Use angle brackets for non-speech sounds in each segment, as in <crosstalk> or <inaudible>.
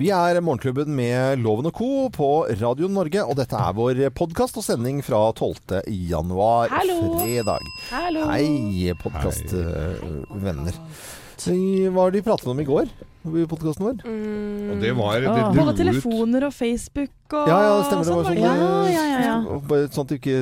Vi er Morgenklubben med Loven og Co. på Radio Norge, og dette er vår podkast og sending fra 12. januar, Hallo. fredag. Hallo. Hei, podkastvenner. Hva var det de pratet om i går i podkasten vår? Mm. Og det var det ah. dro Både telefoner og Facebook og Ja, ja, det stemmer. Det var sånn sånn, Ja, ja, ja, ja. Sånn at du ikke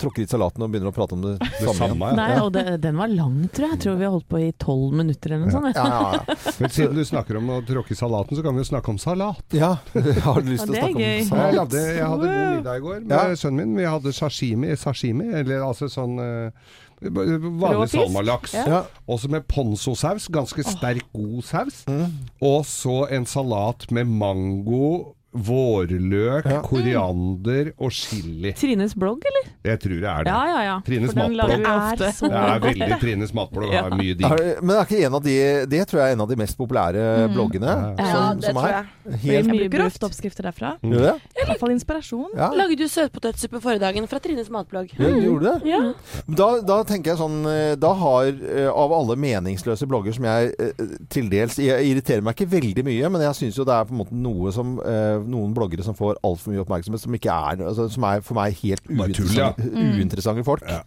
tråkker i salaten og begynner å prate om det, det samme. samme. Ja. Nei, og det, den var lang, tror jeg. Jeg tror vi har holdt på i tolv minutter eller noe sånt. Ja, ja, ja. Men siden du snakker om å tråkke i salaten, så kan vi jo snakke om salat. ja. <laughs> Har du lyst Ja, til å snakke om salat. Jeg, hadde, jeg hadde god middag i går med Ja. sønnen min. Vi hadde sashimi, sashimi eller altså sånn eh, vanlig salmalaks. Ja. Ja. Også med ponzosaus, ganske sterk, god saus. Mm. Og så en salat med mango, vårløk, Ja. koriander og chili. Trines blogg, eller? Jeg tror det er det. Ja, ja, ja. Trines matblogg. Det er så Det er veldig Trines matblogg. Ja. Har mye Er, digg. men er ikke en av de Det tror jeg er en av de mest populære Mm. bloggene. Ja. Ja, som, det som tror er. jeg. Jeg Helt, mye bruker brukt. ofte oppskrifter derfra. Mm. I hvert fall inspirasjon. Ja. Lagde du søtpotetsuppe forrige dagen fra Trines matblogg? Ja, gjorde det? Ja. Da, da tenker jeg sånn eh, Da har eh, av alle meningsløse blogger som jeg eh, til dels Jeg irriterer meg ikke veldig mye, men jeg syns jo det er på en måte noe som Noen bloggere som får altfor mye oppmerksomhet, som ikke er altså, Som er for meg helt tull, ja. uinteressante, uinteressante folk. Ja.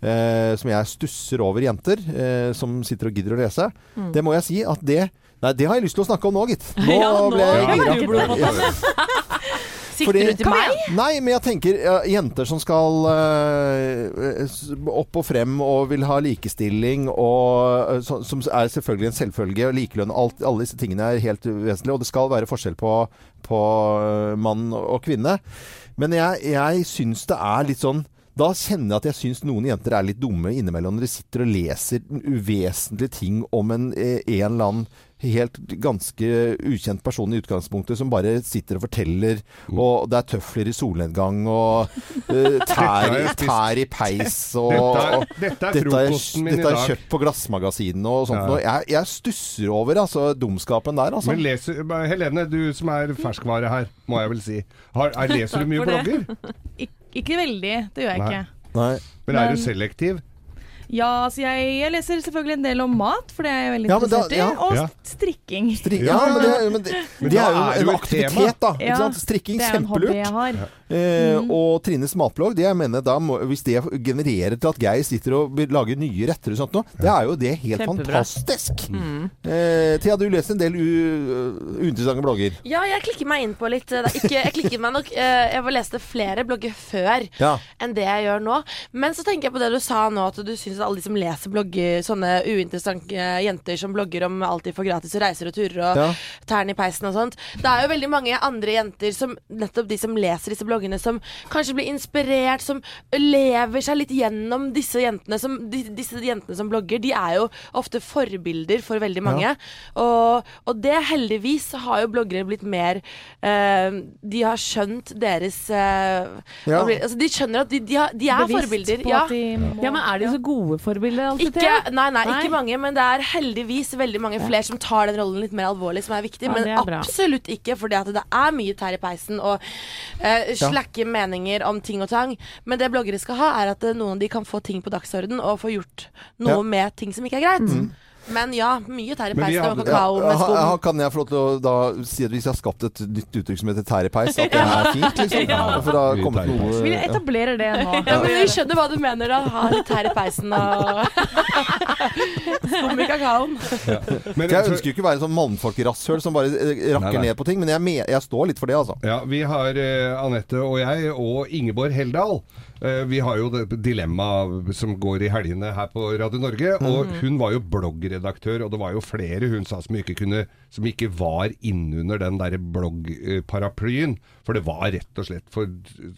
Eh, som jeg stusser over jenter eh, som sitter og gidder å lese. Mm. Det må jeg si at det Nei, det har jeg lyst til å snakke om nå, gitt. Nå <laughs> Ja, nå ble jeg gira. tann. <laughs> Sikter Fordi- du til meg? Nei, men jeg tenker ja, jenter som skal uh, opp og frem og vil ha likestilling, og, uh, som er selvfølgelig en selvfølge, og likelønn, alt, alle disse tingene er helt vesentlige, og det skal være forskjell på, på eh, mann og kvinne. Men jeg, jeg syns det er litt sånn da kjenner jeg at jeg syns noen jenter er litt dumme innimellom når de sitter og leser uvesentlige ting om en, en eller annen helt ganske ukjent person i utgangspunktet som bare sitter og forteller, og det er tøfler i solnedgang og <laughs> uh, tær, tær i peis og, og dette er frokosten min i dette er kjøpt på Glassmagasinene og sånt. Ja. noe. Jeg, jeg stusser over altså, dumskapen der, altså. Men leser, Helene, du som er ferskvare her, må jeg vel si. Har, er, leser du mye blogger? Ik ikke veldig, det gjør jeg Nei. ikke. Nei. Men er du selektiv? Ja, altså jeg, jeg leser selvfølgelig en del om mat, for det er jeg veldig Ja, interessert i. ja. Og strikking. Strik, Ja, men det, men det, Men det er jo en aktivitet, da. Ikke sant? Strikking, kjempelurt. har. Eh, Mm. Og Trines matblogg, det jeg mener da hvis det genererer til at Geir sitter og vil lage nye retter og sånt nå, det er jo det helt Kjempebra. fantastisk. Mm. Eh, Thea, du leser en del uinteressante blogger. Ja, jeg klikker meg inn på litt eh, ikke, Jeg klikker meg nok eh, Jeg leste flere blogger før Ja. enn det jeg gjør nå. Men så tenker jeg på det du sa nå, at du syns at alle de som leser blogger, sånne uinteressante jenter som blogger om alt de får gratis og reiser og turer og Ja. tærne i peisen og sånt. Det er jo veldig mange andre jenter som nettopp de som leser disse bloggene, som kanskje blir inspirert, som lever seg litt gjennom disse jentene som, de, disse jentene som blogger. De er jo ofte forbilder for veldig mange. Og, og det heldigvis har jo bloggere blitt mer eh, De har skjønt deres eh, Ja. altså, De skjønner at de, de, har, de er Bevisst forbilder. på Ja. at de må Ja, men er de så gode forbilder alltid? Ikke, nei, nei, Nei. ikke mange, men det er heldigvis veldig mange flere som tar den rollen litt mer alvorlig, som er viktig. Ja, men er bra. absolutt ikke, at det er mye tær i peisen og uh, slakke meninger om ting og tang. Men det bloggere skal ha, er at eh, noen av de kan få ting på dagsorden og få gjort noe Ja. med ting som ikke er greit. Men ja, mye tær i peisen og kakao med skum. Ja, kan jeg få lov til å da si at hvis jeg har skapt et nytt uttrykk som heter tær i peis, at det er fint, liksom? Ja. For det kommer noe Vi etablerer det nå? Ja, men Vi skjønner hva du mener, da. Ha litt tær i peisen og <laughs> skum i kakaoen. Men, Jeg ønsker jo ikke å være sånn mannfolkrasshøl som bare eh, rakker Nei, nei. ned på ting, men jeg, med, jeg står litt for det, altså. Ja, vi har uh, Anette og jeg og Ingeborg Heldal. Uh, vi har jo det dilemmaet som går i helgene her på Radio Norge. Og hun var jo bloggredaktør, og det var jo flere hun sa som ikke, kunne, som ikke var innunder den der bloggparaplyen. For det var rett og slett for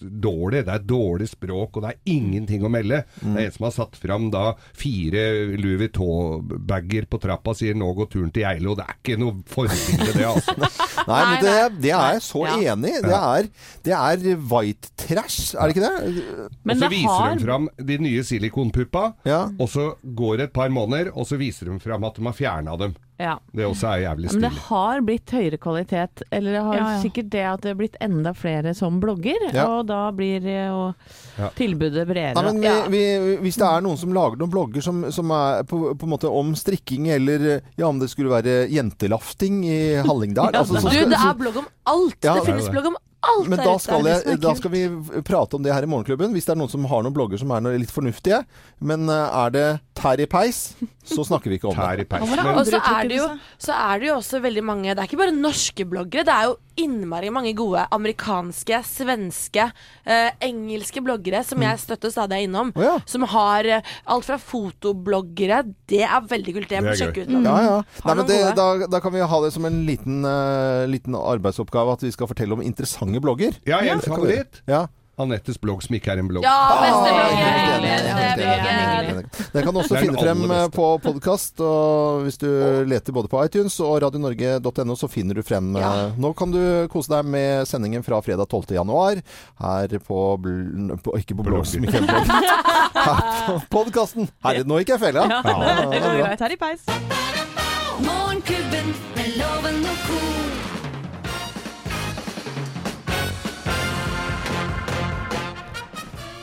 dårlig. Det er dårlig språk, og det er ingenting å melde. Det er en som har satt fram da fire Louis Vuitton-bager på trappa og sier 'nå går turen til Geilo'. Det er ikke noe forbilde, det, altså. <laughs> Nei, men det, det er jeg så Ja. enig i. Det er, det er white trash, er det ikke det? Men og så viser har de fram de nye silikonpuppa, Ja. og så går det et par måneder, og så viser de fram at de har fjerna dem. Ja. Det også er jævlig Men det har blitt høyere kvalitet, eller det har Ja, ja. sikkert det at det har blitt enda flere som blogger, Ja. og da blir jo Ja. tilbudet bredere. Nei, men vi, vi, hvis det er noen som lager noen blogger som, som er på, på en måte om strikking, eller ja, om det skulle være jentelafting i Hallingdal altså, så Du, det er blogg om alt! Ja, det er finnes det. blogg om alt Men da skal, jeg, da skal vi prate om det her i Morgenklubben, hvis det er noen som har noen blogger som er noe litt fornuftige. Men eh, er det tær i peis, så snakker vi ikke om Tær i det. peis. Det Og så er det jo så er det jo også veldig mange Det er ikke bare norske bloggere. Det er jo innmari mange gode amerikanske, svenske, eh, engelske bloggere som jeg støtter stadig er innom. Oh, ja. Som har eh, alt fra fotobloggere. Det er veldig kult. Det må du sjekke ut. Mm. Ja, ja. Nei, men det, da, da kan vi ha det som en liten, uh, liten arbeidsoppgave at vi skal fortelle om interessante blogger. Ja, en favoritt. Ja. Anettes blogg som ikke er en blogg. Ja, beste Ah, Beste blogger. Den kan du også finne frem eh, på podkast. Hvis du leter både på iTunes og radionorge.no, så finner du frem eh, Ja. Nå kan du kose deg med sendingen fra fredag 12. januar her på, bl på Ikke på blogg, som ikke er en blogg. <laughs> Her på podkasten. Herre, nå gikk jeg feil, ja. Ja, det er her i Peis. Morgenklubben med loven og ko.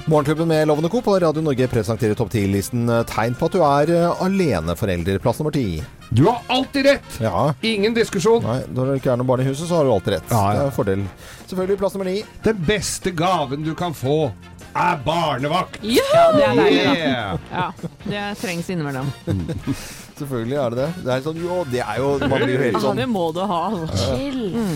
Morgenklubben med Lovende Co. på Radio Norge presenterer topp 10-listen eh, tegn på at du er eh, aleneforelder. Plass nummer ti. Du har alltid rett! Ja. Ingen diskusjon. Nei, når det ikke er noen barn i huset, så har du alltid rett. Ja, ja. Det er en fordel. Selvfølgelig plass nummer ni. Den beste gaven du kan få, er barnevakt. Ja, det er deilig, da. Ja, det trengs innimellom. <laughs> Selvfølgelig er det det. Det er sånn, jo, det er jo Man blir jo helt Ja, sånn det må du ha. Chill. Chill.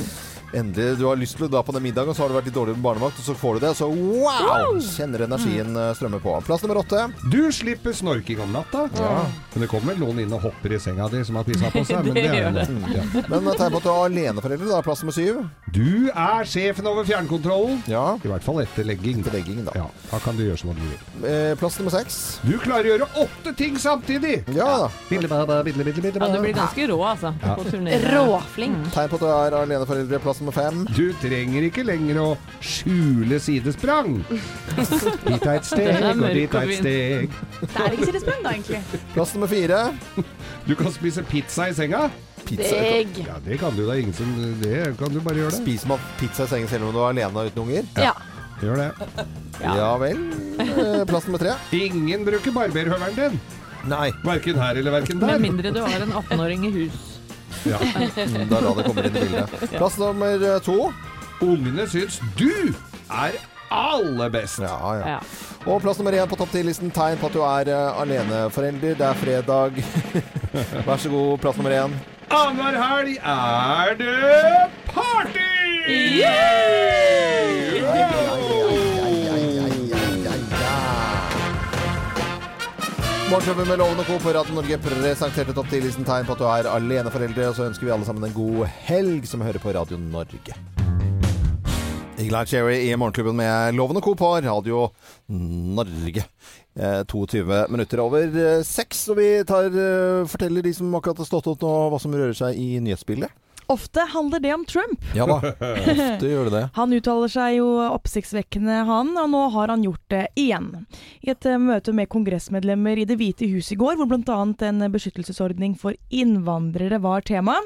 Endelig, du har lyst til å dra på den middagen, og så har du vært litt dårlig med barnevakt, og så får du det, og så wow! Kjenner energien eh, strømme på. Plass nummer åtte. Du slipper snorking om natta. Ja. Men det kommer vel noen inn og hopper i senga di som har pissa på seg. <laughs> Men Det det er gjør jo det. Ja. Men tegn på at du har aleneforeldre, da. Plass nummer syv. Du er sjefen over fjernkontrollen. Ja. I hvert fall etter legging. Etter legging, da. Ja, da kan du gjøre som du vil. Eh, plass nummer seks. Du klarer å gjøre åtte ting samtidig! Ja da. Bidle, bidle, bidle, bidle, Ja, du blir ganske rå, altså. Ja. På. Råflink. Tegn på at du er aleneforeldre. Plass nummer fem. Du trenger ikke lenger å skjule sidesprang. Dit er et steg, er og dit er et steg. Det er ikke sidesprang, da, egentlig. Plass nummer fire. Du kan spise pizza i senga. Pizza. Ja, det kan du da. Ingen som Det kan du bare gjøre det. Spiser man pizza i sengen selv om du er alene uten unger? Ja. Gjør det. Ja. Ja vel. Eh, plass nummer tre. Ingen bruker barberhøvelen din. Nei. Verken her eller verken Med mindre du har en 18-åring i hus. Ja. <laughs> Mm, Da det kommer inn i bildet. Plass nummer eh, to. Ungene syns du er aller best. Ja, ja. Ja. Og plass nummer én på topp ti-listen Tegn på at du er uh, aleneforelder. Det er fredag. <laughs> Vær så god, plass nummer én. Annenhver helg er det party! Morgenklubben med Loven og Co. på Radio Norge presenterte topp 10-listen tegn på at du er aleneforeldre. Og så ønsker vi alle sammen en god helg som hører på Radio Norge. Eagle Cherry i Morgenklubben med Loven og Co. på Radio Norge. Eh, 22 minutter over eh, seks, og vi tar, eh, forteller de som akkurat har stått opp nå, hva som rører seg i nyhetsbildet. Ofte handler det om Trump. Ja da, ofte gjør det det. <laughs> Han uttaler seg jo oppsiktsvekkende, han, og nå har han gjort det igjen. I et eh, møte med kongressmedlemmer i Det hvite hus i går, hvor bl.a. en beskyttelsesordning for innvandrere var tema,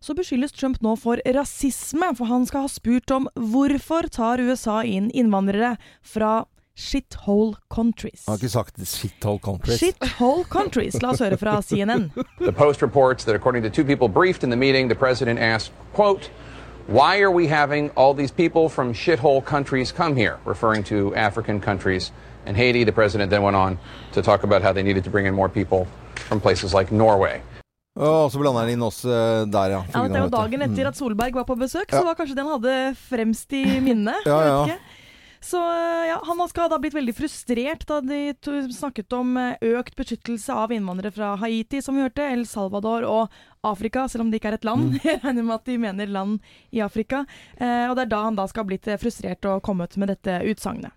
så beskyldes Trump nå for rasisme, for han skal ha spurt om hvorfor tar USA inn innvandrere fra shithole countries. Jeg har ikke sagt shithole countries. Shithole countries. La oss høre fra CNN. The Post reports that according to two people briefed in the meeting, the president asked, quote, why are we having all these people from shithole countries come here, referring to African countries and Haiti. The president then went on to talk about how they needed to bring in more people from places like Norway. Og så blander han inn oss eh, der, ja. Ja, det jo dagen etter at Solberg var på besøk, så Ja. var kanskje det han hadde fremst i minnet. Ja, ja. Så ja, Han skal ha blitt veldig frustrert da de snakket om eh, økt beskyttelse av innvandrere fra Haiti, som vi hørte, El Salvador og Afrika, selv om det ikke er et land. Mm. <laughs> Jeg regner med at de mener land i Afrika. Eh, og det er da han da skal ha blitt eh, frustrert og kommet med dette utsagnet.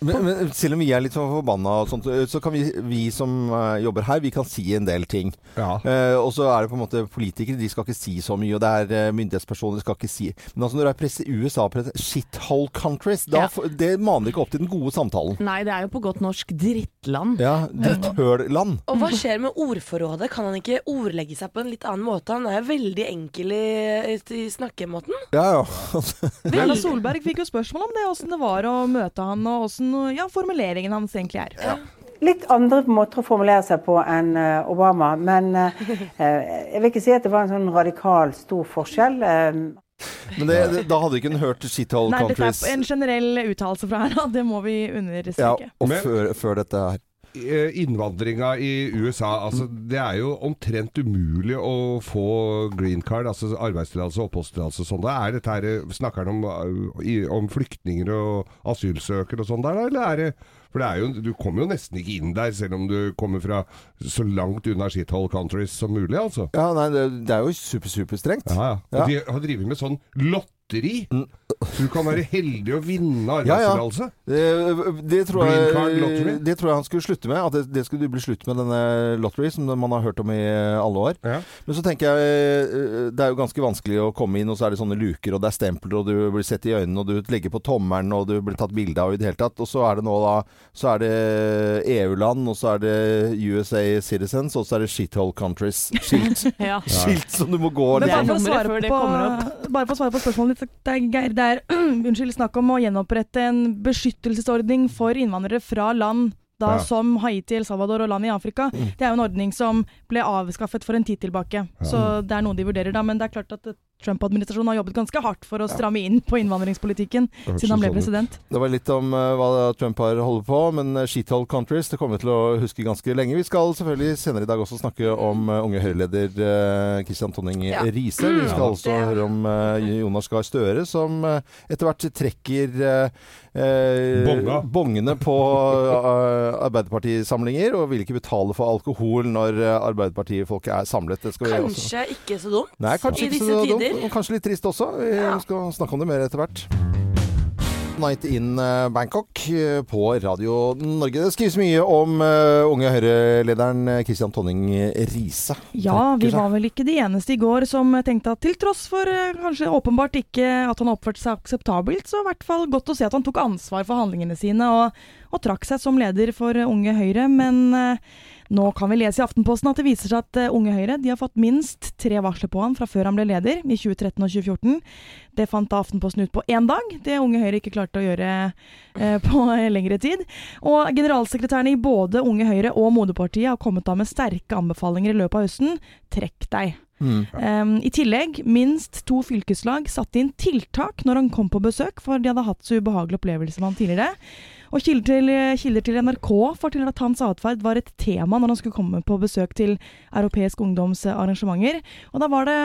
Men, men selv om vi er litt sånn forbanna, og sånt, så kan vi, vi som eh, jobber her, vi kan si en del ting. Ja. Eh, og så er det på en måte politikere, de skal ikke si så mye. Og det er myndighetspersoner, myndighetspersoner skal ikke si Men altså når det er presse, USA presse, shithole countries, da, Ja. det maner ikke opp til den gode samtalen. Nei, det er jo på godt norsk drittland. Ja, dritthølland. Og hva skjer med ordforrådet? Kan han ikke ordlegge seg på en litt annen måte? Han er veldig enkel i, i snakkemåten. Ja, ja. Erna Solberg fikk jo spørsmål om det, åssen det var å møte han, og åssen ja, formuleringen hans egentlig er. litt andre måter å formulere seg på enn eh, Obama. Men eh, eh, jeg vil ikke si at det var en sånn radikal stor forskjell. Men det, det, da hadde ikke hun hørt Shithole Nei, dette Countries. er en generell uttalelse fra Erna, det må vi Ja, og før, før dette her. Eh, Innvandringa i USA, altså det er jo omtrent umulig å få green card, altså arbeidstillatelse og oppholdstillatelse og sånn. Er dette her, Snakker han om, eh, om flyktninger og asylsøkere og sånn der? Eller er det For det er jo, du kommer jo nesten ikke inn der, selv om du kommer fra så langt unna shithole countries som mulig, altså. Ja, nei, det, det er jo super, superstrengt. Ja, ja. Ja. De har drevet med sånn lotteri. Så du kan være heldig å vinne arbeidstillatelse. Ja, ja. Det, det, tror jeg, det tror jeg han skulle slutte med. At det, det skulle bli slutt med denne lottery som man har hørt om i alle år. Ja. Men så tenker jeg eh, det er jo ganske vanskelig å komme inn, og så er det sånne luker, og det er stempler, og du blir sett i øynene, og du legger på tommelen, og du blir tatt bilde av i det hele tatt. Og så er det nå da Så er det EU-land, og så er det USA Citizens, og så er det shithole countries. Skilt. <laughs> Ja. Skilt som du må gå Men Det er bare for, å svare på, på spørsmålet ditt, det Geir, det er <clears throat> unnskyld, snakk om å gjenopprette en beskyttelsesordning for innvandrere fra land da Ja. som Haiti, El Salvador og land i Afrika. Det er jo en ordning som ble avskaffet for en tid tilbake. Så det er noe de vurderer da. Men det er klart at Trump-administrasjonen har jobbet ganske hardt for å stramme inn på innvandringspolitikken siden han ble sånn president. Det var litt om uh, hva Trump har holdt på, men uh, shithole countries det kommer vi til å huske ganske lenge. Vi skal selvfølgelig senere i dag også snakke om uh, unge Høyre-leder uh, Christian Tonning Ja. Riise. Vi skal Ja. også høre om eh, Jonas Gahr Støre, som eh, etter hvert trekker eh, eh, bongene på eh, Arbeiderpartisamlinger, og vil ikke betale for alkohol når uh, Arbeiderpartifolket er samlet. Det skal vi også Kanskje ikke så dumt Nei, kanskje i disse så dumt. og Kanskje litt trist også. Vi Ja. skal snakke om det mer etter hvert. Night in eh, Bangkok eh, på Radio Norge. Det skrives mye om eh, unge Høyre-lederen Christian Tonning Riise. Ja, vi var vel ikke de eneste i går som tenkte at til tross for kanskje åpenbart ikke at han oppførte seg akseptabelt, så i hvert fall godt å se at han tok ansvar for handlingene sine og, og trakk seg som leder for Unge Høyre. Men nå kan vi lese i Aftenposten at det viser seg at eh, Unge Høyre de har fått minst tre varsler på han fra før han ble leder, i 2013 og 2014. Det fant Aftenposten ut på én dag. Det Unge Høyre ikke klarte å gjøre eh, på lengre tid. Og generalsekretærene i både Unge Høyre og Moderpartiet har kommet da med sterke anbefalinger i løpet av høsten. Trekk deg. Mm. Um, I tillegg, minst to fylkeslag satte inn tiltak når han kom på besøk, for de hadde hatt så ubehagelig opplevelse med han tidligere. Og kilder til, kilder til NRK forteller at hans atferd var et tema når han skulle komme på besøk til Europeisk ungdoms eh, arrangementer. Og da var det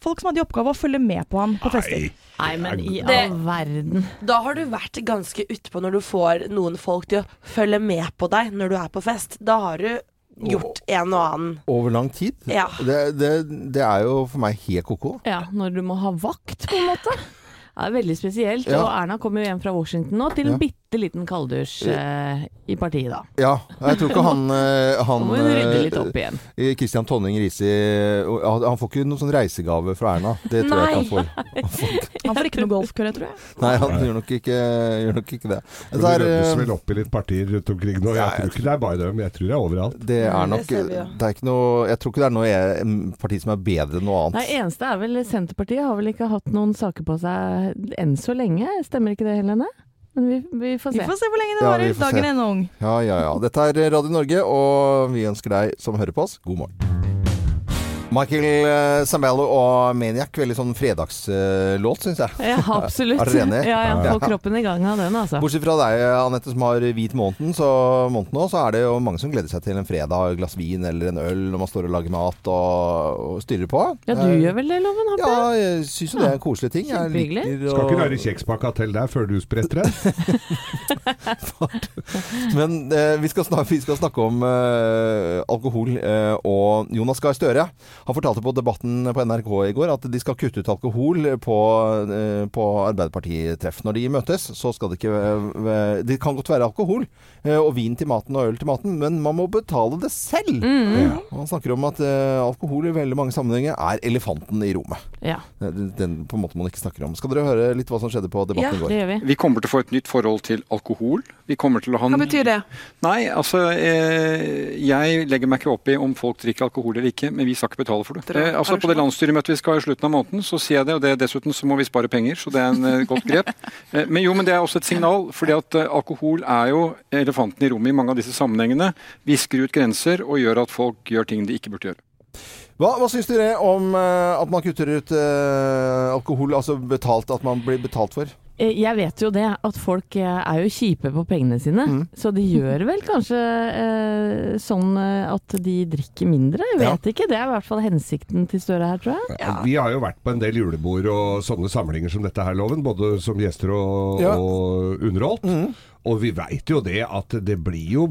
folk som hadde i oppgave å følge med på han på fester. Nei, men i Det- all verden. Da har du vært ganske utpå når du får noen folk til å følge med på deg når du er på fest. Da har du gjort en og annen. Over lang tid. Ja. Det, det, det er jo for meg helt ko-ko. Ja, når du må ha vakt, på en måte. <laughs> Det er veldig spesielt. Ja. Og Erna kom jo hjem fra Washington nå til en Ja. bitte liten kalddusj eh, i partiet, da. Ja, jeg tror ikke han, eh, han må hun rydde eh, litt opp igjen. Kristian Tonning Riise eh, Han får ikke noen sånn reisegave fra Erna. Det tror jeg ikke han får. Han får ikke noe golfkølle, tror jeg. Nei, han gjør nok ikke, gjør nok ikke det. Det er, ryddes eh, vel opp i litt partier rundt omkring nå. Jeg tror ikke det er bare dem, jeg tror det er overalt. Det er Mm, nok det det er ikke noe, Jeg tror ikke det er noe jeg- parti som er bedre enn noe annet. Nei, eneste er vel Senterpartiet har vel ikke hatt noen saker på seg enn så lenge. Stemmer ikke det, Helene? Men vi, vi får Vi se. får se hvor lenge det vi varer. Ja. Dagen er ennå ung. Ja, ja, ja. Dette er Radio Norge, og vi ønsker deg som hører på oss, god morgen. Michael eh, Zambello og Maniac. Veldig sånn fredagslåt, syns jeg. Ja, absolutt. <laughs> Er dere enig? Ja, ja. Få kroppen i gang av den, altså. Bortsett fra deg, Anette, som har hvit måneden, så, måneden nå, så er det jo mange som gleder seg til en fredag, et glass vin eller en øl når man står og lager mat og, og styrer på. Ja, du Eh, gjør vel det, Loven? Ja, jeg? jeg syns jo det er en koselig ting. Jeg liker å- Skal ikke være kjekspakka til deg før du spretter deg. <laughs> <laughs> Men eh, vi, skal snakke, vi skal snakke om eh, alkohol eh, og Jonas Gahr Støre. Han fortalte på Debatten på NRK i går at de skal kutte ut alkohol på, eh, på Arbeiderpartitreff. Når de møtes, så skal det ikke eh, Det kan godt være alkohol eh, og vin til maten og øl til maten, men man må betale det selv. Mm. Ja. Han snakker om at alkohol i veldig mange sammenhenger er elefanten i rommet. Ja, Den, den på en måte man ikke snakker om. Skal dere høre litt hva som skjedde på Debatten Ja, i går? det gjør vi. Vi kommer til å få et nytt forhold til alkohol. Vi kommer til å ha Hva betyr det? Nei, altså eh, Jeg legger meg ikke opp i om folk drikker alkohol eller ikke, men vi skal ikke betale for det. Eh, altså På det landsstyremøtet vi skal ha i slutten av måneden, så sier jeg det. Og det, dessuten så må vi spare penger, så det er en eh, godt grep. <laughs> Eh, men jo, men det er også et signal, fordi at eh, alkohol er jo elefanten i rommet i mange av disse sammenhengene. Visker ut grenser og gjør at folk gjør ting de ikke burde gjøre. Hva, hva syns dere om eh, at man kutter ut eh, alkohol, altså betalt, at man blir betalt for? Eh, Jeg vet jo det, at folk eh, er jo kjipe på pengene sine. Mm. Så de gjør vel kanskje eh, sånn eh, at de drikker mindre. Jeg vet ikke. Det er i hvert fall hensikten til Støre her, tror jeg. Ja, Vi har jo vært på en del julebord og sånne samlinger som dette her, Loven. Både som gjester og, Ja. og underholdt. Og vi veit jo det at det blir jo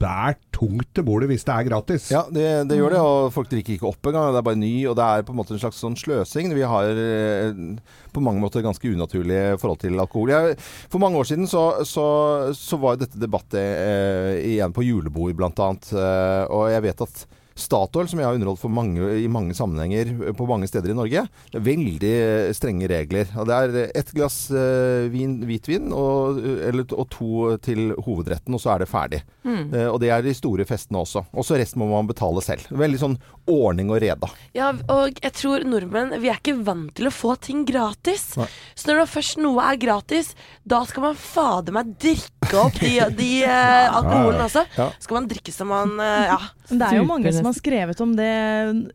bært tungt til bordet hvis det er gratis. Ja, det, det gjør det, og folk drikker ikke opp engang. Det er bare ny, og det er på en måte en slags sånn sløsing. Vi har eh, på mange måter ganske unaturlig forhold til alkohol. Jeg, for mange år siden så, så, så var dette debattet eh, igjen på julebord, blant annet. Eh, og jeg vet at Statoil, som jeg har underholdt for mange, i mange sammenhenger på mange steder i Norge, veldig strenge regler. Det er ett glass eh, vin, hvitvin og, eller, og to til hovedretten, og så er det ferdig. Eh, og det er de store festene også. Og så resten må man betale selv. Veldig sånn ordning og reda. Ja, og jeg tror nordmenn Vi er ikke vant til å få ting gratis. Nei. Så når det først noe er gratis, da skal man fader meg drikke opp de, de eh, alkoholen også. Ja. Skal man drikke som man eh, Ja. Men Det er jo mange som har skrevet om det,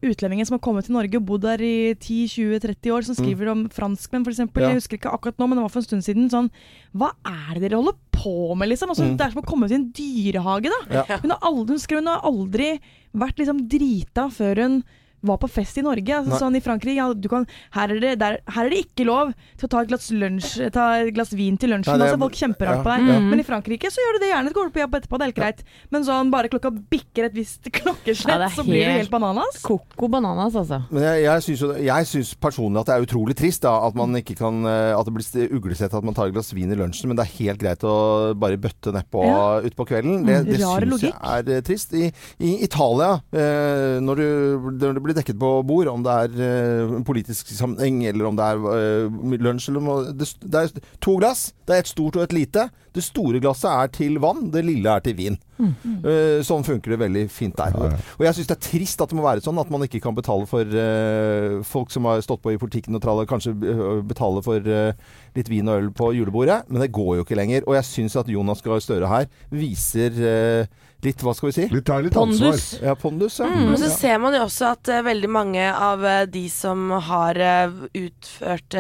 utlendinger som har kommet til Norge og bodd der i 10-20-30 år, som skriver om franskmenn f.eks. Mm. Ja. Jeg husker ikke akkurat nå, men det var for en stund siden. Sånn Hva er det dere holder på med, liksom? Altså, Mm. Det er som å komme til en dyrehage, da. Ja. Hun, har aldri, hun skrev hun har aldri vært liksom drita før hun var på fest i Norge. Altså, sånn I Frankrike ja, du kan, her, er det, der, her er det ikke lov til å ta et glass, lunsj, ta et glass vin til lunsjen. Nei, er- altså, folk kjemper hardt på deg. ja. Men i Frankrike så gjør du det gjerne. Går du på jobb etterpå, det er helt greit. Men sånn bare klokka bikker et visst <laughs> klokkeslett, Ja, så blir du helt- bananas. Koko bananas, altså. Men jeg, jeg syns jeg syns personlig at det er utrolig trist da, at man ikke kan eh, At det blir uglesett at man tar et glass vin i lunsjen, men det er helt greit å bare bøtte nedpå Ja. utpå kvelden. Det, Mm, det syns jeg er eh, trist. I, i Italia, eh, når, du, når det blir dekket på bord, om det er uh, politisk sammenheng eller om det er uh, lunsj eller noe det, det er to glass. Det er et stort og et lite. Det store glasset er til vann, det lille er til vin. Eh, sånn funker det veldig fint der. Ja, ja. Og jeg syns det er trist at det må være sånn at man ikke kan betale for uh, folk som har stått på i politikken og tralle, kanskje eh, betale for uh, litt vin og øl på julebordet. Men det går jo ikke lenger. Og jeg syns at Jonas Gahr Støre her viser uh, litt, hva skal vi si? Litt, litt. Pondus. Ja, pondus, ja. Mm, men så ja. ser man jo også at uh, veldig mange av uh, de som har uh, utført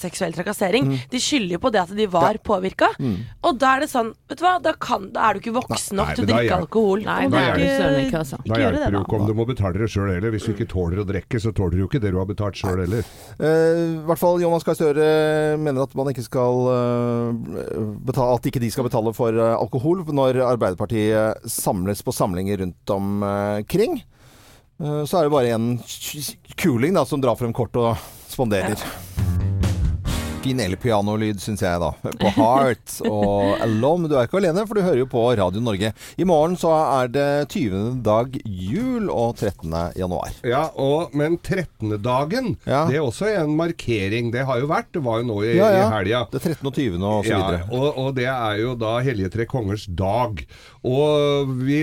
seksuell trakassering, Mm. de skylder jo på det at de var påvirka. Og da er det sånn, vet du hva, da, kan, da er du ikke voksen nok til å drikke alkohol. Nei, det da er søren ikke, altså. Da hjelper det, jo ikke om du må betale det sjøl heller. Hvis du ikke tåler å drikke, så tåler du jo ikke det du har betalt sjøl heller. Uh, I hvert fall Jonas Gahr Støre mener at man ikke skal uh, betale, At ikke de skal betale for uh, alkohol når Arbeiderpartiet samles på samlinger rundt omkring. Eh, så er det bare en kuling da, som drar frem kort og spanderer. Fin el-pianolyd, syns jeg, da. På Heart og Alone. Du er ikke alene, for du hører jo på Radio Norge. I morgen så er det 20. dag jul og 13. januar. Ja, og, men 13. dagen, Ja. det er også en markering. Det har jo vært, det var jo nå i, Ja, ja. i helga. Det er 13. og 20. og så Ja, videre. og, og det er jo da Hellige tre kongers dag. Og vi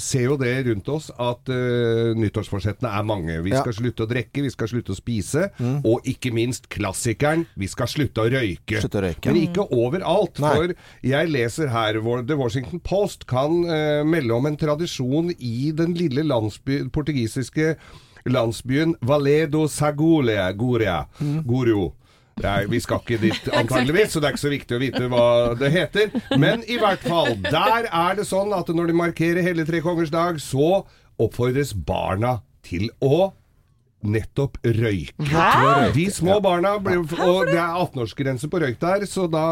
ser jo det rundt oss at uh, nyttårsforsettene er mange. Vi Ja. skal slutte å drikke, vi skal slutte å spise, og ikke minst klassikeren, vi skal slutte å røyke. Slutte å røyke. Men ikke overalt. Nei. For jeg leser her The Washington Post kan eh, melde om en tradisjon i den lille landsby, portugisiske landsbyen Valedo Sagule, Goria, Gorio. Nei, vi skal ikke dit <laughs> antageligvis, så det er ikke så viktig å vite hva det heter. Men i hvert fall, der er det sånn at når de markerer Hele tre kongers dag, så oppfordres barna til å nettopp røyke. De små barna, ble, og det er 18-årsgrense på røyk der, så da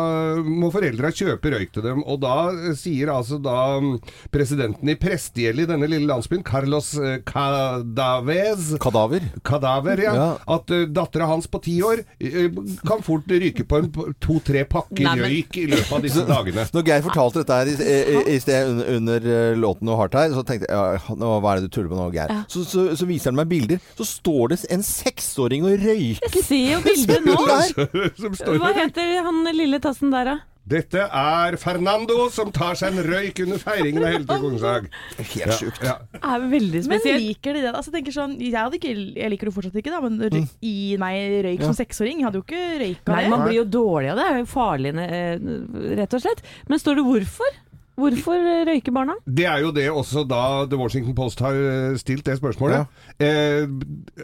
må foreldra kjøpe røyk til dem. Og da sier altså da mm, presidenten i prestegjeldet i denne lille landsbyen, Carlos Cadaves Cadavez Kadaver. Kadaver, ja. Ja. At uh, dattera hans på ti år eh, kan fort ryke på en to-tre pakker Nei, men- røyk i løpet av disse <laughs> dagene. Når Geir fortalte dette her i, i, i sted under, under eh, låten og hardt her, så tenkte jeg ja, nå, hva er det du tuller med nå, Geir? Så, så, så viser han meg bilder. Så står det en seksåring og røyker. Jeg ser jo bildet nå. <laughs> Der. Hva heter han lille tassen der, da? Dette er Fernando som tar seg en røyk under feiringen av Hellige kongens dag. Helt sjukt. Ja. ja. er veldig Men liker de det? Altså, jeg tenker sånn, jeg, hadde ikke, jeg liker det fortsatt ikke, da, men røy- Mm. gi meg røyk som seksåring. Jeg hadde jo ikke røyka Nei, det. man blir jo dårlig av det. Det er jo farlig, eh, rett og slett. Men står det hvorfor? Hvorfor eh, røyker barna? Det er jo det også da The Washington Post har eh, stilt det spørsmålet. Eh,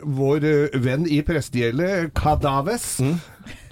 vår eh, venn i prestegjeldet, Kadaves,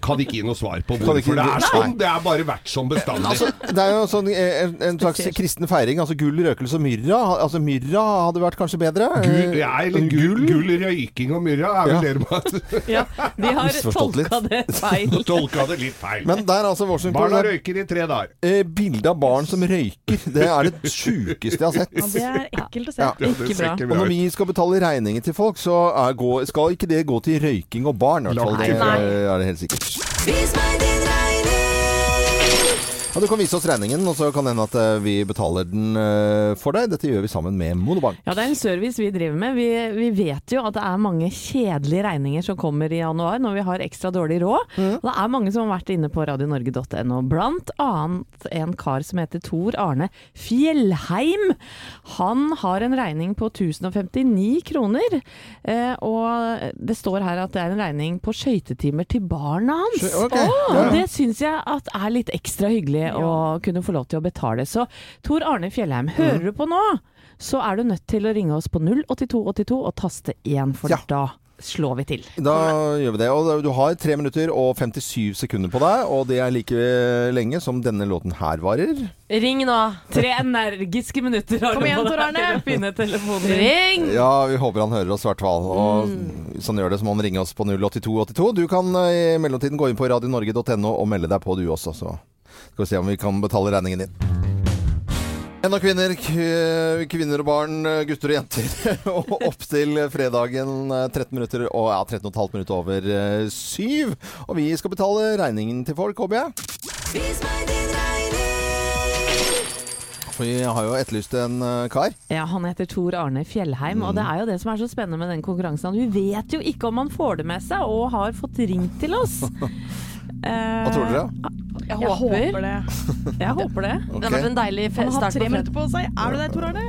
kan ikke gi noe svar på. Ikke- hvorfor det er Nei. sånn. Det er bare vært som bestandig. Altså, det er jo sånn, eh, en, en slags kristen feiring. Altså gull, røkelse og myrra. Altså Myrra hadde vært kanskje bedre. Gull, ja, eller gull, Gull? røyking og myrra er vel Ja. det de <laughs> har Ja, de har tolka det feil. <laughs> tolka det litt feil. Men der altså Washington Barna røyker i tre dager. eh, Bilde av barn som røyker. Det er det sjukeste jeg har sett. Ja, det er ekkelt å se. Ja. Ikke bra. Og når vi skal betale regninger til folk, så er, gå, skal ikke det gå til røyking og barn. I hvert fall. Det er det helt sikkert. Vis meg din regning. Ja, Du kan vise oss regningen, og så kan det hende at eh, vi betaler den eh, for deg. Dette gjør vi sammen med Monobank. Ja, det er en service vi driver med. Vi, vi vet jo at det er mange kjedelige regninger som kommer i januar når vi har ekstra dårlig råd. Og det er mange som har vært inne på radionorge.no, blant annet en kar som heter Tor Arne Fjellheim. Han har en regning på 1059 kroner, eh, og det står her at det er en regning på skøytetimer til barna hans. Okay. Oh, ja. Det syns jeg at er litt ekstra hyggelig å kunne få lov til å betale. Så Tor Arne Fjellheim, hører du på nå, så er du nødt til å ringe oss på 08282 og taste 1, for Ja. da slår vi til. Da gjør vi det. Og du har 3 minutter og 57 sekunder på deg, og det er like lenge som denne låten her varer. Ring nå. Tre energiske minutter har Kom du igjen, på Tor deg Arne. til å finne telefonen din. Ring! Ja, vi håper han hører oss i hvert fall. Og sånn gjør det, så må han ringe oss på 08282. Du kan eh, i mellomtiden gå inn på radionorge.no og melde deg på du også, så skal vi se om vi kan betale regningen din. Og kvinner, kvinner og barn, gutter og jenter. <laughs> Og opp til fredagen eh, 13 minutter og ja, 13 15 minutter over eh, syv. Og vi skal betale regningen til folk, håper jeg. Vis meg din regning. For vi har jo etterlyst en eh, kar. Ja, Han heter Tor Arne Fjellheim, og det er jo det som er så spennende med den konkurransen. at Vi vet jo ikke om han får det med seg, og har fått ringt til oss. <laughs> Hva tror dere? Jeg Jeg håper, håper det. jeg håper det. Det har vært en deilig start. Han har tre minutter på seg. Er du der, Tor Arne?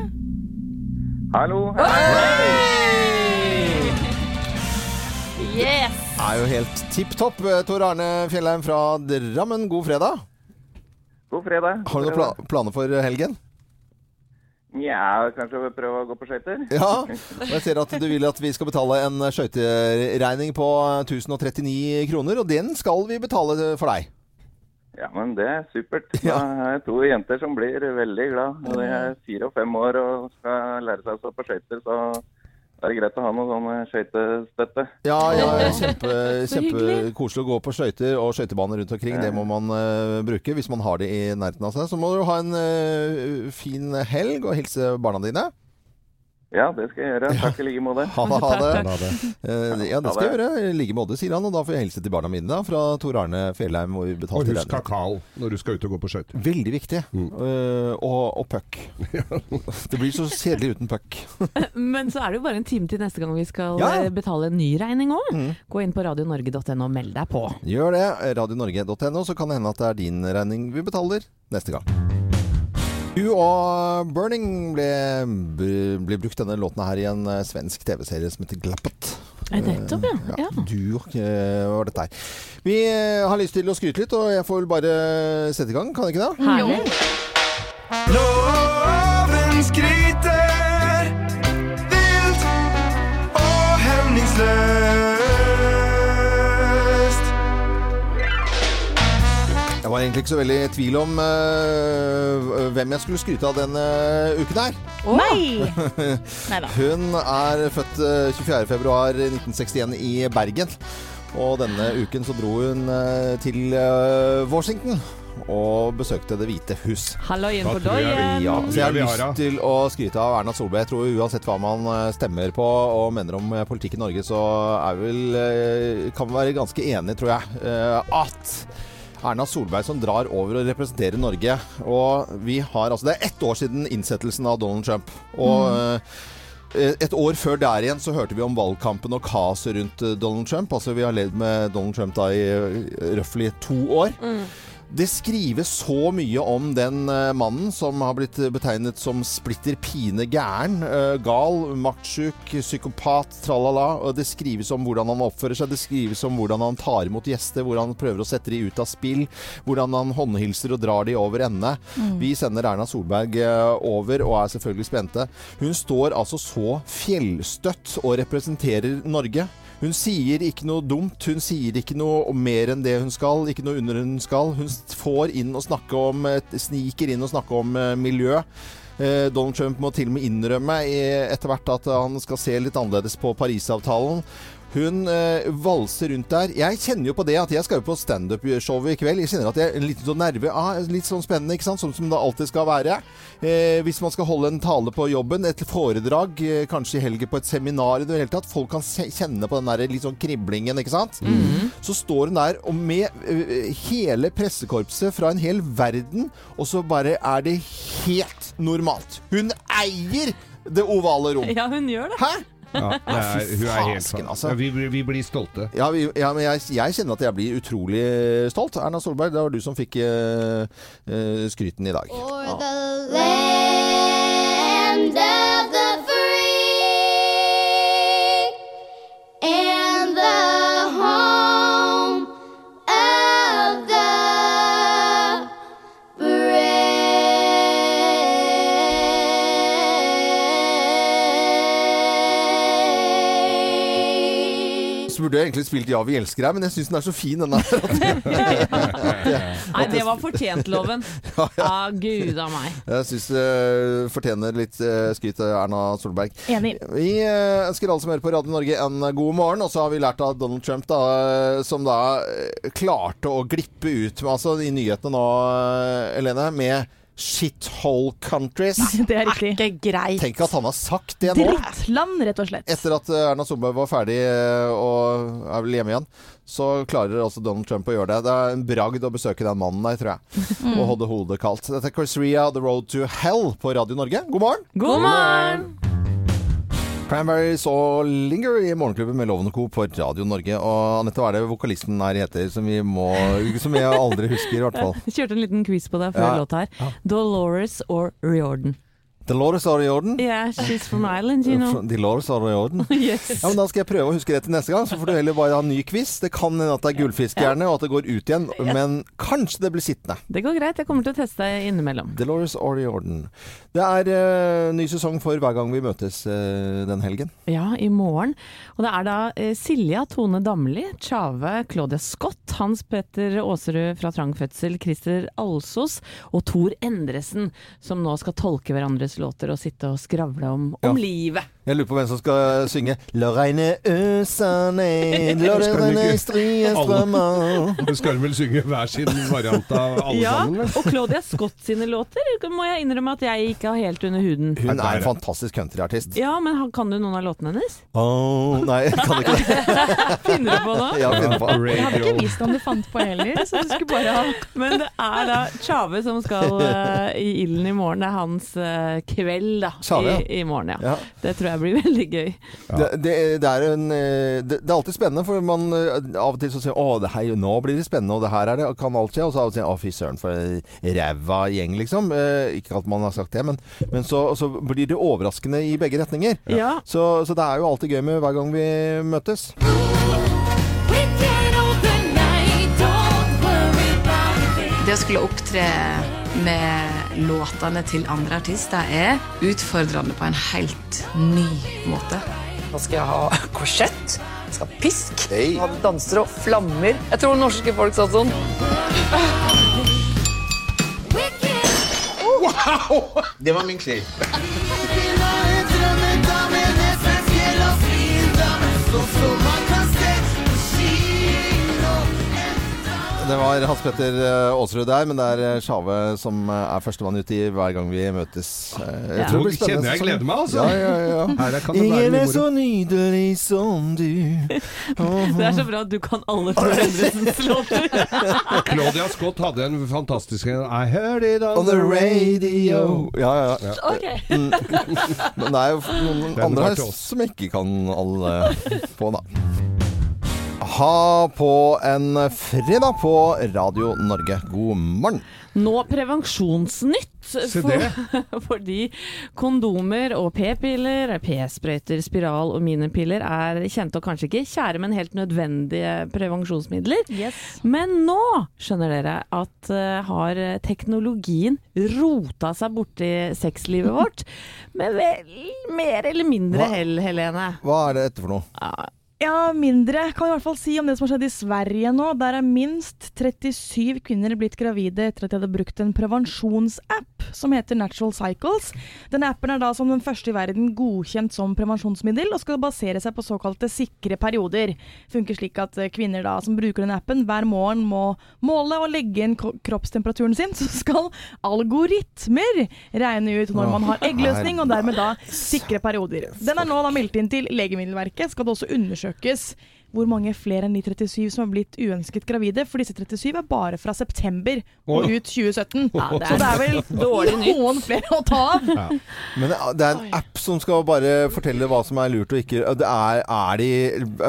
Hallo. Yes! Er jo helt tipp topp. Tor Arne Fjellheim fra Drammen, god fredag. God fredag. Har du noen pla planer for helgen? Nja, kanskje prøve å gå på skøyter? Ja. Og jeg ser at du vil at vi skal betale en skøyteregning på 1039 kroner, og den skal vi betale for deg. Ja, men det er supert. <laughs> Ja. Da har to jenter som blir veldig glad. Og De er fire og fem år og skal lære seg å stå på skøyter, så det er det greit å ha noe sånn eh, skøytestøtte. Ja, ja <laughs> kjempe, kjempekoselig å gå på skøyter og skøytebaner rundt omkring. Det må man uh, bruke hvis man har det i nærheten av seg. Så må du ha en uh, fin helg og hilse barna dine. Ja, det skal jeg gjøre. Takk i like måte. Ha. Ha det. Ha det. Uh, ja, det skal jeg gjøre. I like måte, sier han. Og da får jeg hilse til barna mine da, fra Tor Arne Fjellheim. Og, Og husk kakao når du skal ut og gå på skøyter. Veldig viktig. Mm. Uh, og, og puck. <laughs> det blir så kjedelig uten puck. <laughs> Men så er det jo bare en time til neste gang vi skal Ja. eh, betale en ny regning òg. Mm. Gå inn på radionorge.no og meld deg på. Gjør det. Radionorge.no, så kan det hende at det er din regning vi betaler neste gang. Og Burning ble, ble brukt denne låten her i en eh, svensk TV-serie som heter Glappet. Eh, Nettopp, ja. Ja, ja. du eh, var dette her. Vi eh, har lyst til å skryte litt, og jeg får vel bare sette i gang, kan jeg ikke det? Herlig. Loven skryter var egentlig ikke så veldig i tvil om uh, hvem jeg skulle skryte av denne uken her. Nei! <laughs> Hun er født eh, 24.2.1961 i Bergen. Og denne uken så dro hun eh, til eh, Washington og besøkte Det hvite hus. Halloien på doien. Ja, så jeg har lyst til å skryte av Erna Solberg. Jeg tror uansett hva man eh, stemmer på og mener om eh, politikk i Norge, så er vel, eh, kan vi være ganske enige, tror jeg, eh, at Erna Solberg som drar over og representerer Norge. Og vi har altså Det er ett år siden innsettelsen av Donald Trump. Og mm. et år før der igjen så hørte vi om valgkampen og kaoset rundt eh, Donald Trump. Altså Vi har levd med Donald Trump da i eh, røftlig to år. Det skrives så mye om den eh, mannen som har blitt betegnet som splitter pine gæren, eh, gal, maktsjuk, psykopat, tralala. Det skrives om hvordan han oppfører seg, det skrives om hvordan han tar imot gjester, hvordan han prøver å sette de ut av spill, hvordan han håndhilser og drar de over ende. Mm. Vi sender Erna Solberg eh, over og er selvfølgelig spente. Hun står altså så fjellstøtt og representerer Norge. Hun sier ikke noe dumt, hun sier ikke noe mer enn det hun skal, ikke noe under hun skal. Hun får inn og snakke om, eh, sniker inn og snakke om eh, miljø. Eh, Donald Trump må til og med innrømme etter hvert at han skal se litt annerledes på Parisavtalen. Hun eh, valser rundt der. Jeg kjenner jo på det at jeg skal jo på standup-show i kveld. Jeg kjenner at jeg er litt sånn nerve. Ah, litt sånn spennende, ikke sant? Sånn som det alltid skal være. Eh, hvis man skal holde en tale på jobben, et foredrag, eh, kanskje i helgen på et seminar i det hele tatt. Folk kan kjenne på den der litt sånn kriblingen, ikke sant? Så står hun der og med eh, hele pressekorpset fra en hel verden, og så bare er det helt normalt. Hun eier det ovale rom. Ja, hun gjør det. Hæ? <laughs> Ja, det er, hun er helt Fasken, altså. Ja, vi, blir- vi blir stolte. Ja, vi, ja men jeg, jeg kjenner at jeg blir utrolig stolt. Erna Solberg, det var du som fikk uh, uh, skryten i dag. For the land burde jeg egentlig spilt Ja, vi elsker deg, men jeg syns den er så fin, den der. <laughs> Nei, det var fortjentloven. <laughs> Ja, ja. Ah, gud a meg. Jeg syns det fortjener litt uh, skryt Erna Solberg. Enig. Vi uh, ønsker alle som hører på Radio Norge en god morgen, og så har vi lært av Donald Trump, da, eh, som da eh, klarte å glippe ut med, altså, i nyhetene nå, Elene, med shithole countries. Det er riktig. Ikke greit. Tenk at han har sagt det nå. Drittland, rett og slett. Etter at eh, Erna Solberg var ferdig eh, og er vel hjemme igjen, så klarer altså Donald Trump å gjøre det. Det er en bragd å besøke den mannen der, tror jeg. Mm. Og holde hodet kaldt. Dette er Chris Ria, The Road to Hell på Radio Norge. God morgen! God morgen! Cranberries og Linger i Morgenklubben med Loven og Co. på Radio Norge. Og Anette, hva er det vokalisten her heter, som vi må Som jeg aldri husker, i hvert fall? Jeg <laughs> kjørte en liten quiz på deg før Ja. låta her. Dolores or Riordan? Dolores are i orden? Yeah, she's from Ireland, you know. Dolores are i orden? <laughs> Yes. Ja, men Da skal jeg prøve å huske det til neste gang, så får du heller bare ha en ny quiz. Det kan hende at det er gullfiskhjerne, og at det går ut igjen, men kanskje det blir sittende. Det går greit. Jeg kommer til å teste deg innimellom. Dolores are i orden. Det er uh, ny sesong for hver gang vi møtes uh, den helgen. Ja, i morgen. Og det er da uh, Silja Tone Damli, Tjave Claudia Scott, Hans Petter Aaserud fra Trang fødsel, Christer Alsos og Tor Endresen, som nå skal tolke hverandres låter og sitte og skravle om, om Ja. livet. Jeg lurer på hvem som skal synge La regne øsa ned, <laughs> la det regne strie strømmer <laughs> Du skal vel synge hver sin variant av alle Ja, sammen, Ja, og Claudia Scott sine låter må jeg innrømme at jeg ikke har helt under huden. Hun er en fantastisk countryartist. Ja, men kan du noen av låtene hennes? Åh, nei, jeg kan ikke det. <laughs> Finner du på noe? Ja, finner på. Jeg hadde ikke visst om du fant på heller, så du skulle bare ha Men det er da Tjave som skal uh, i ilden i morgen. Det er hans uh, kveld da, Chave, ja. i, i morgen. Ja. Ja. Det tror jeg blir veldig gøy. Det, det, det, er en, eh, det, det er alltid spennende, for man eh, av og til så sier å, det her, nå blir det spennende, og det her er det, kan alt skje. Og så av og til å, fy søren, for en ræva gjeng, liksom. Eh, ikke at man har sagt det, men, men så, så blir det overraskende i begge retninger. Ja. Så, så det er jo alltid gøy med hver gang vi møtes. Det å skulle opptre med låtene til andre artister er utfordrende på en helt ny måte. Nå skal jeg ha <laughs> korsett, jeg skal ha pisk, ha danser og flammer. Jeg tror norske folk sa sånn. Wow! Det var min klipp. Det var Hans Petter eh, Aasrud der, men det er eh, Sjave som eh, er førstemann ut i hver gang vi møtes. Jeg Ja. tror det blir spennende kjenner jeg gleder meg, altså. Ja, ja, ja. Her kan Ingen er så nydelig som du. <laughs> Det er så bra at du kan alle Tor Endresens <laughs> låter. Claudia Scott hadde en fantastisk en I heard it on, On the radio. Ja, ja. Ja. Ok. Mm. Men det er jo noen andre her som ikke kan alle på, da. A-ha på en fredag på Radio Norge. God morgen. Nå prevensjonsnytt. Se For, <laughs> fordi kondomer og p-piller, p-sprøyter, spiral og minipiller er kjente og kanskje ikke kjære, men helt nødvendige prevensjonsmidler. Men nå skjønner dere at uh, har teknologien rota seg borti sexlivet <laughs> vårt med vel mer eller mindre hell, Helene. Hva er det dette for noe? Ja, mindre kan vi i hvert fall si om det som har skjedd i Sverige nå. Der er minst 37 kvinner blitt gravide etter at de hadde brukt en prevensjonsapp som heter Natural Cycles. Denne appen er da som den første i verden godkjent som prevensjonsmiddel, og skal basere seg på såkalte sikre perioder. Funker slik at eh, kvinner da som bruker denne appen hver morgen må måle og legge inn kroppstemperaturen sin, <laughs> så skal algoritmer regne ut når man har eggløsning, og dermed da sikre perioder. Den er nå da meldt inn til Legemiddelverket. Skal det også undersøkes hvor mange flere enn de 37 som har blitt uønsket gravide, for disse 37 er bare fra september og ut 2017. Ja, det er så det er vel <laughs> dårlig nytt. noen flere å ta av. Men det er- det er en app som skal bare fortelle hva som er lurt og ikke. Det er, er de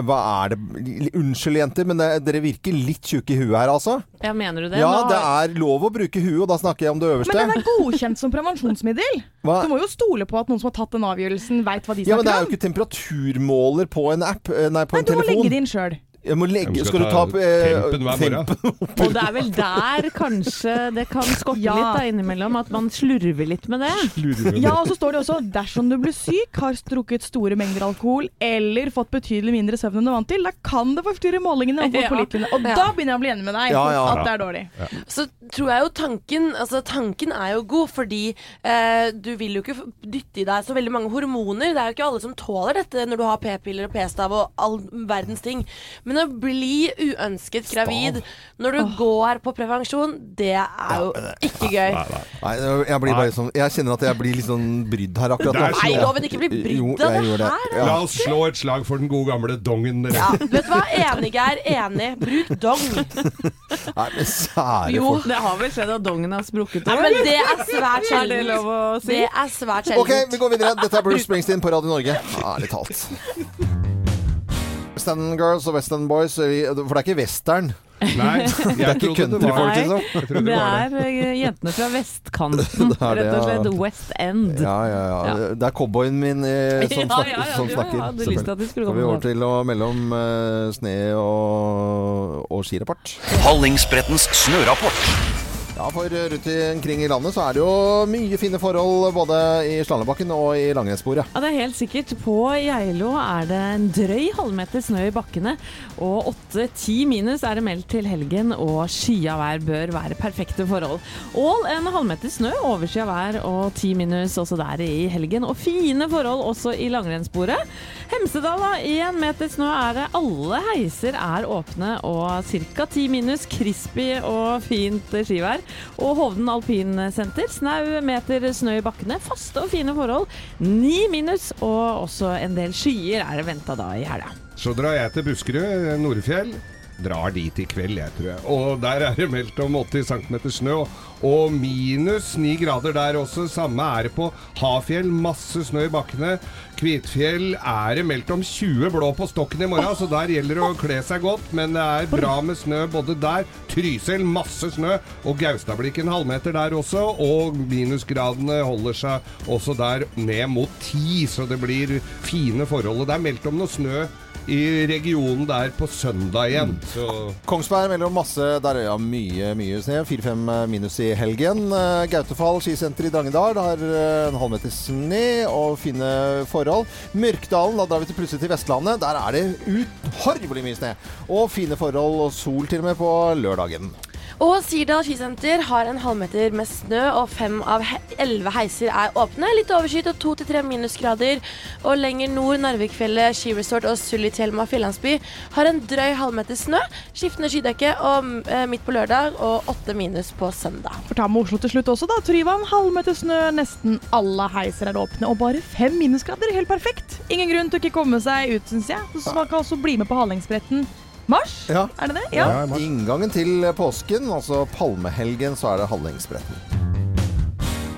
Hva er det Unnskyld, jenter, men det, dere virker litt tjukke i huet her, altså. Ja, mener du det? Ja, Nå det har- er lov å bruke huet, og da snakker jeg om det øverste. Men den er godkjent som prevensjonsmiddel. Hva? Du må jo stole på at noen som har tatt den avgjørelsen, veit hva de Ja, men det er snakker jo ikke temperaturmåler på en app, eh, nei, på Nei, en Du må telefon. legge det inn sjøl. Jeg må legge, Jeg skal du skal ta ta eh, tempen hver morgen. Og det er vel der kanskje det kan skorte Ja. litt da innimellom, at man slurver litt med det. Ja, og så står det også dersom du blir syk, har strukket store mengder alkohol eller fått betydelig mindre søvn enn du er vant til, da kan det forstyrre målingene og Ja. Og da begynner jeg å bli enig med deg Ja, ja. at det er dårlig. Så tror jeg jo tanken Altså tanken er jo god, fordi eh, du vil jo ikke dytte i deg så veldig mange hormoner. Det er jo ikke alle som tåler dette når du har p-piller og p-stav og all verdens ting. Men å bli uønsket gravid når du går på prevensjon, det er jo ikke gøy. Nei, jeg blir bare sånn Jeg kjenner at jeg blir litt sånn brydd her akkurat nå. Nei, loven ikke bli brydd av det her, Ja. La oss slå et slag for den gode gamle dongen. Ja, vet du hva? Enig, er Enig. Bruk dong. <laughs> Nei, men sære Jo, folk. det har vel skjedd at dongen har sprukket. Nei, men det er svært Er det sjeldent. lov å si? Det er svært sjeldent. Ok, vi går videre. Dette er Bruce Springsteen på Radio Norge. Ærlig talt. Western Girls og West End Boys, for det er ikke western. Nei, <laughs> det er ikke countryfolk, liksom. Det er eh, jentene fra vestkanten. <laughs> Det er det, Rett og slett. West End. Ja, ja, ja. Det er cowboyen min eh, <laughs> som, Ja, snakker, ja, ja, som du snakker. hadde lyst til at de skulle Skal vi komme over til å melde om eh, sne og, og skirapport. Hallingsbrettens snørapport. Ja, for rundt omkring i landet så er det jo mye fine forhold både i slalåmbakken og i langrennssporet. Ja, det er helt sikkert. På Geilo er det en drøy halvmeter snø i bakkene. Og 8-10 minus er det meldt til helgen, og skya vær bør være perfekte forhold. Ål en halvmeter snø, overskya vær og 10 minus også der i helgen. Og fine forhold også i langrennssporet. Hemsedal, da. Én meter snø er det. Alle heiser er åpne og ca. 10 minus. Crispy og fint skivær. Og Hovden alpinsenter. Snau meter snø i bakkene. Faste og fine forhold. Ni minus. Og også en del skyer er det venta da i helga. Så drar jeg til Buskerud, Nordfjell. Drar dit i kveld, jeg tror jeg. Og der er det meldt om 80 cm snø. Og minus 9 grader der også. Samme er det på Hafjell. Masse snø i bakkene. Kvitfjell er det meldt om 20 blå på stokken i morgen, så der gjelder det å kle seg godt. Men det er bra med snø både der. Trysil, masse snø. Og Gaustablikk en halvmeter der også. Og minusgradene holder seg også der ned mot 10, så det blir fine forhold. Det er meldt om noe snø i regionen der på søndag igjen. Så Kongsberg om masse Der er ja, mye, mye snø. 4-5 minus i helgen. Eh, Gautefall skisenter i Drangedal har eh, en halvmeter snø og fine forhold. Mørkdalen, da drar vi til plutselig til Vestlandet. Der er det uthorvelig mye snø. Og fine forhold og sol til og med på lørdagen. Og Sirdal skisenter har en halvmeter med snø, og fem av elleve heiser er åpne. Litt overskyet og to til tre minusgrader. Og lenger nord, Narvikfjellet skiresort og Sulitjelma fjellandsby har en drøy halvmeter snø. Skiftende skydekke og eh, midt på lørdag, og åtte minus på søndag. For ta med Oslo til slutt også, da. Tryvann, halvmeter snø, nesten alle heiser er åpne. Og bare fem minusgrader, helt perfekt. Ingen grunn til å ikke komme seg ut, syns jeg. Så man kan også bli med på Hallingsbretten mars. Ja. Er det det? Ja. Inngangen til påsken, altså palmehelgen, så er det Hallingsbretten.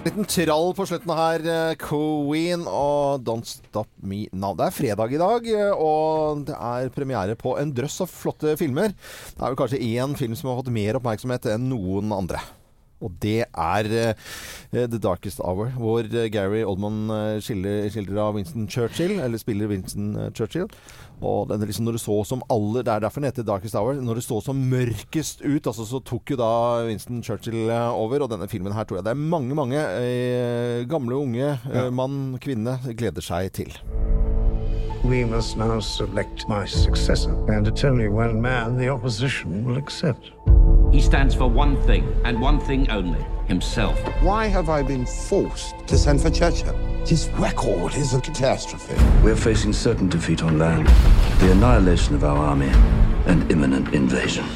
Liten trall på slutten her. eh, Queen og Don't Stop Me Now. Det er fredag i dag, eh, og det er premiere på en drøss av flotte filmer. Det er vel kanskje én film som har fått mer oppmerksomhet enn noen andre. Og det er uh, The Darkest Hour, hvor Gary Oldman eh, skildrer av Winston Churchill, eller spiller Winston Churchill. Og den er liksom når det så som aller, Det er derfor den heter Darkest Hour. Når det så som mørkest ut, altså, så tok jo da Winston Churchill eh, over. Og denne filmen her tror jeg det er mange, mange eh, gamle unge, eh, mann, kvinne, gleder seg til. We must now select my successor, and it's only one man the opposition will accept. He stands for one thing, and one thing only himself. Why have I been forced to send for Churchill? His record is a catastrophe. We're facing certain defeat on land, the annihilation of our army, and imminent invasion.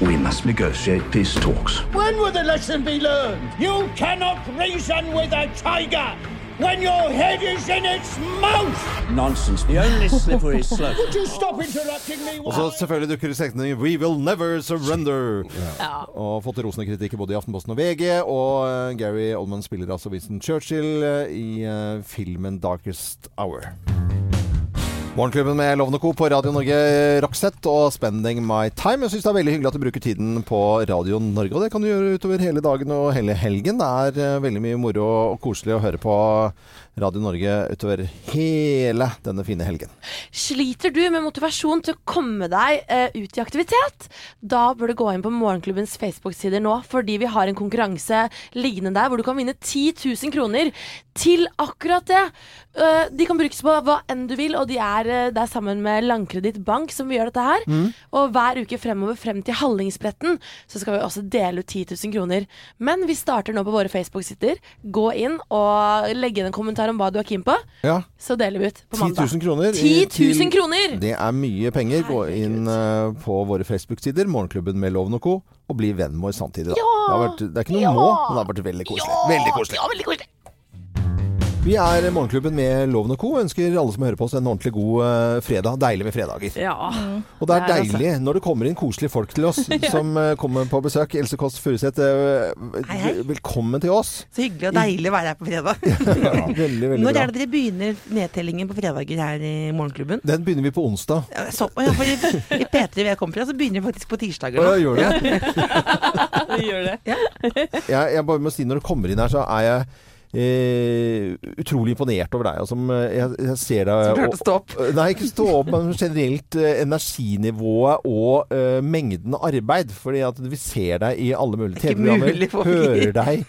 We must negotiate peace talks. When will the lesson be learned? You cannot reason with a tiger when your head is in its mouth! Nonsense. The only slippery <laughs> slope. Would you stop interrupting me? Og så selvfølgelig dukker setningen 'We will never surrender'. Og fått rosende kritikk både i Aftenposten og VG. Og eh, Gary Oldman spiller altså Winston Churchill eh, i eh, filmen 'Darkest Hour'. Morgenklubben med Lovende Co. på Radio Norge Rockset og 'Spending My Time'. Jeg syns det er veldig hyggelig at du bruker tiden på Radio Norge. Og det kan du gjøre utover hele dagen og hele helgen. Det er eh, veldig mye moro og koselig å høre på Radio Norge utover hele denne fine helgen. Sliter du med motivasjon til å komme deg eh, ut i aktivitet? Da bør du gå inn på Morgenklubbens Facebook-sider nå, fordi vi har en konkurranse liggende der hvor du kan vinne 10 000 kroner til akkurat det. Uh, de kan brukes på hva enn du vil, og de er uh, der sammen med Landkreditt Bank som vi gjør dette her. Mm. Og hver uke fremover frem til Hallingsbretten så skal vi også dele ut 10 000 kroner. Men vi starter nå på våre Facebook-sider. Gå inn og legg inn en kommentar om hva du er keen på. Ja. Så deler vi ut på 10 mandag. 000 kroner. 10 000 til- kroner! Det er mye penger. Gå inn uh, på våre Facebook-sider, Morgenklubben med Loven og Co., og bli venn med oss samtidig. Da. Ja! Det, har vært, det er ikke noe Ja! må, men det har vært veldig koselig. Veldig koselig. Ja, veldig koselig. Vi er Morgenklubben med Loven og Co. Ønsker alle som hører på oss en ordentlig god eh, fredag. Deilig med fredager. Ja. Og det er Det er altså- deilig når det kommer inn koselige folk til oss <laughs> som eh, kommer på besøk. Else Kåss Furuseth, eh, velkommen til oss. Så hyggelig og deilig å være her på fredag. <laughs> Veldig, veldig Når bra. er det dere begynner nedtellingen på fredager her i Morgenklubben? Den begynner vi på onsdag. Så, ja, for i, I P3 hvor jeg kommer fra, så begynner vi faktisk på tirsdager. Å, ja, gjør det? <laughs> Vi gjør det. Ja. jeg, jeg bare må si når du kommer inn her, så er jeg Eh, utrolig imponert over deg. som, eh, jeg, jeg ser deg Som klarte å stå opp? Nei, ikke stå opp, men generelt eh, energinivået og eh, mengden arbeid. Fordi at vi ser deg i alle mulige Det er TV-programmer, hører deg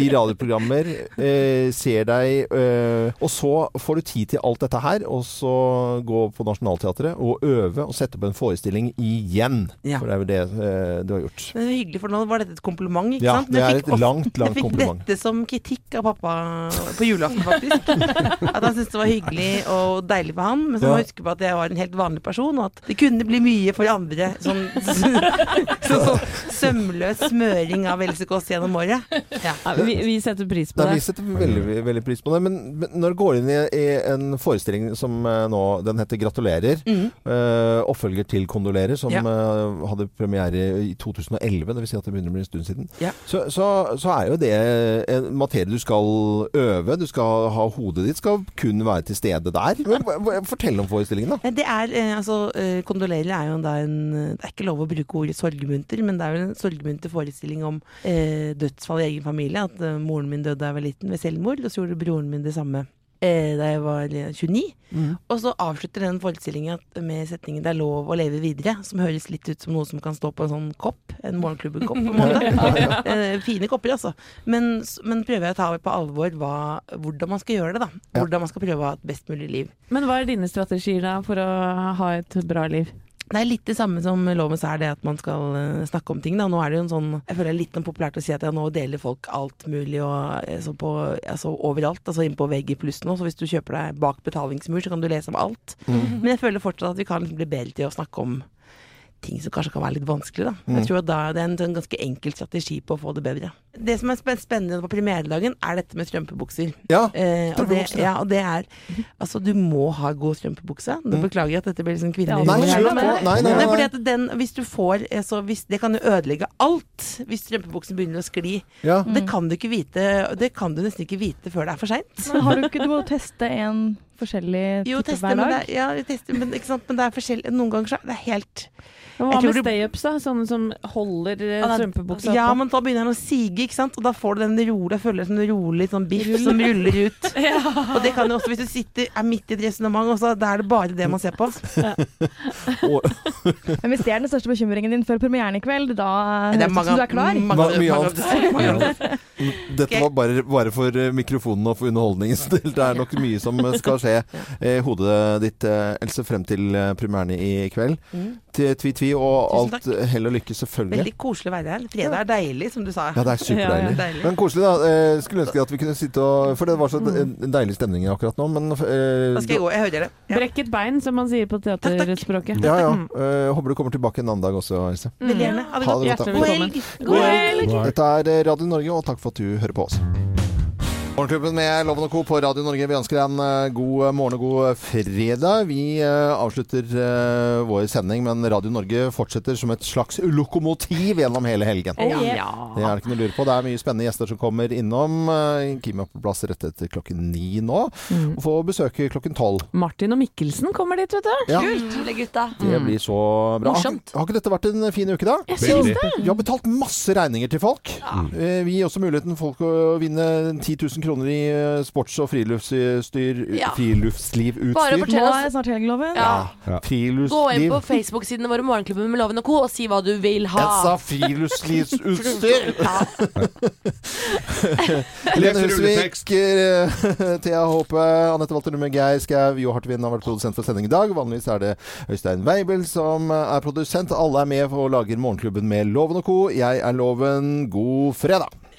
i radioprogrammer, eh, ser deg eh, Og så får du tid til alt dette her, og så gå på Nationaltheatret og øve og sette opp en forestilling igjen. Ja. For det er jo det eh, du har gjort. Det er hyggelig, for nå var dette et kompliment, ikke Ja, sant? det Men jeg er et langt, langt, <laughs> kompliment. Jeg fikk dette som kritikk av pappa på julaften, faktisk. At han syntes det var hyggelig og deilig for han, men så må Ja. jeg huske på at jeg var en helt vanlig person, og at det kunne bli mye for andre. Sånn, så, <laughs> så, sømløs smøring av Else Kåss gjennom året. Ja. Ja, vi, vi setter pris på det. det. vi setter veldig, veldig pris på det. Men, men når du går inn i, i en forestilling som eh, nå Den heter 'Gratulerer'. eh, oppfølger til 'Kondolerer', som Ja. uh, hadde premiere i 2011. Dvs. Si at det begynner å bli en stund siden. Ja. Så, så, så er jo det en materie du skal øve. Du skal ha Hodet ditt skal kun være til stede der. Fortell om forestillingen, da. Det er, eh, altså, eh, Kondolerer er jo da en Det er ikke lov å bruke ordet sorgmunter, men det er jo en sorgmunter forestilling om eh, dødsfall i egen familie. At eh, moren min døde da jeg var liten ved selvmord, og så gjorde broren min det samme eh, da jeg var eh, 29. Og så avslutter den forestillinga med setningen 'Det er lov å leve videre', som høres litt ut som noe som kan stå på en sånn kopp. En morgenklubbekopp, på en måte. <laughs> <laughs> Eh, Fine kopper, altså. Men, men prøver jeg å ta på alvor hva, hvordan man skal gjøre det, da. Hvordan man skal prøve å ha et best mulig liv. Men hva er dine strategier da for å ha et bra liv? Det er litt det samme som Loven er det at man skal eh, snakke om ting. Da. Nå er det jo en sånn Jeg føler det er litt sånn populært å si at ja, nå deler folk alt mulig og altså på, altså overalt. Altså inn på VG pluss nå. Så hvis du kjøper deg bak betalingsmur, så kan du lese om alt. Mm. Men jeg føler fortsatt at vi kan bli bedre til å snakke om ting som kanskje kan være litt vanskelig. Da. Mm. Jeg tror at da det er en sånn ganske enkel strategi på å få det bedre. Det som er spennende på premieredagen, er dette med strømpebukser. Ja, eh, og, det, ja. og det er Altså, du må ha god strømpebukse. Nå Mm. beklager jeg at dette blir liksom Ja, nei, Nei, nei, nei. fordi at den, hvis du får eh, så hvis, Det kan jo ødelegge alt hvis strømpebuksen begynner å skli. Ja. Det kan du ikke vite Det kan du nesten ikke vite før det er for seint. Men har du ikke Du må teste en forskjellig Jo, type teste, hver men dag. det, ja, teste, men, ikke sant? men det er forskjellig. Noen ganger så er det helt Hva med det- stay-ups, da? Sånne som holder eh, Ja, strømpebuksa Ja, på? men da begynner den å sige, ikke sant? Og da får du den rolig, jeg føler det som en rolig sånn biff som ruller ut. <laughs> Og det kan jo også, hvis du sitter, er midt i et resonnement, og så da er det bare det man ser på. <laughs> <laughs> Men hvis det er den største bekymringen din før premieren i kveld, da Det er høres det ut mange- som du er klar. mange- Ma- mye mange- annet. mange Dette var bare, bare for eh, mikrofonen og for underholdningens del. Det er nok mye som skal skje i hodet ditt, eh, Else, frem til eh, premieren i kveld. Mm. Til Tvi-Tvi og alt eh, hell og lykke, selvfølgelig. Veldig koselig å være her. Fredag er deilig, som du sa. Ja, det er superdeilig. deilig. Men koselig, da. Eh, skulle ønske at vi kunne sitte og For det var så en en deilig stemning akkurat nå, men eh, Da skal jeg gå. Jeg hører det. Ja. Brekket bein, som man sier på teaterspråket. Ja, ja. Mm. Eh, håper du kommer tilbake en annen dag også, Else. Veldig gjerne. Ha det godt. hjertelig velkommen. God helg. God helg. Dette er eh, Radio Norge, og takk for at du hører på oss. Morgenklubben med Loven og Co. på Radio Norge. Vi ønsker deg en eh, god morgen og god fredag. Vi eh, avslutter eh, vår sending, men Radio Norge fortsetter som et slags lokomotiv gjennom hele helgen. Oh, yeah. Det er det ikke noe å lure på. Det er mye spennende gjester som kommer innom. Eh, Kim er på plass rett etter klokken ni nå, Mm. og får besøk klokken tolv. Martin og Mikkelsen kommer dit, vet du. Ja. Kult, gutta. Det blir så bra. Har, Morsomt. har ikke dette vært en fin uke, da? Jeg syns det. Vi har betalt masse regninger til folk. Eh, Vi gir også muligheten for folk å vinne 10 000 kroner i eh, sports- og friluftsstyr, Ja. friluftslivutstyr. Bare fortell Nå er det snart helgloven. Ja. Ja. Gå inn på Facebook-sidene våre Morgenklubben med Loven og Co. og si hva du vil ha. Jeg sa friluftslivsutstyr! <laughs> <laughs> Lene Husvik, eh, <laughs> Thea Håpe, Anette Walter Numme, Geir Skau, Jo Hartvin har vært produsent for sending i dag. Vanligvis er det Øystein Weibel som er produsent. Alle er med og lager Morgenklubben med Loven og co. Jeg er Loven. God fredag!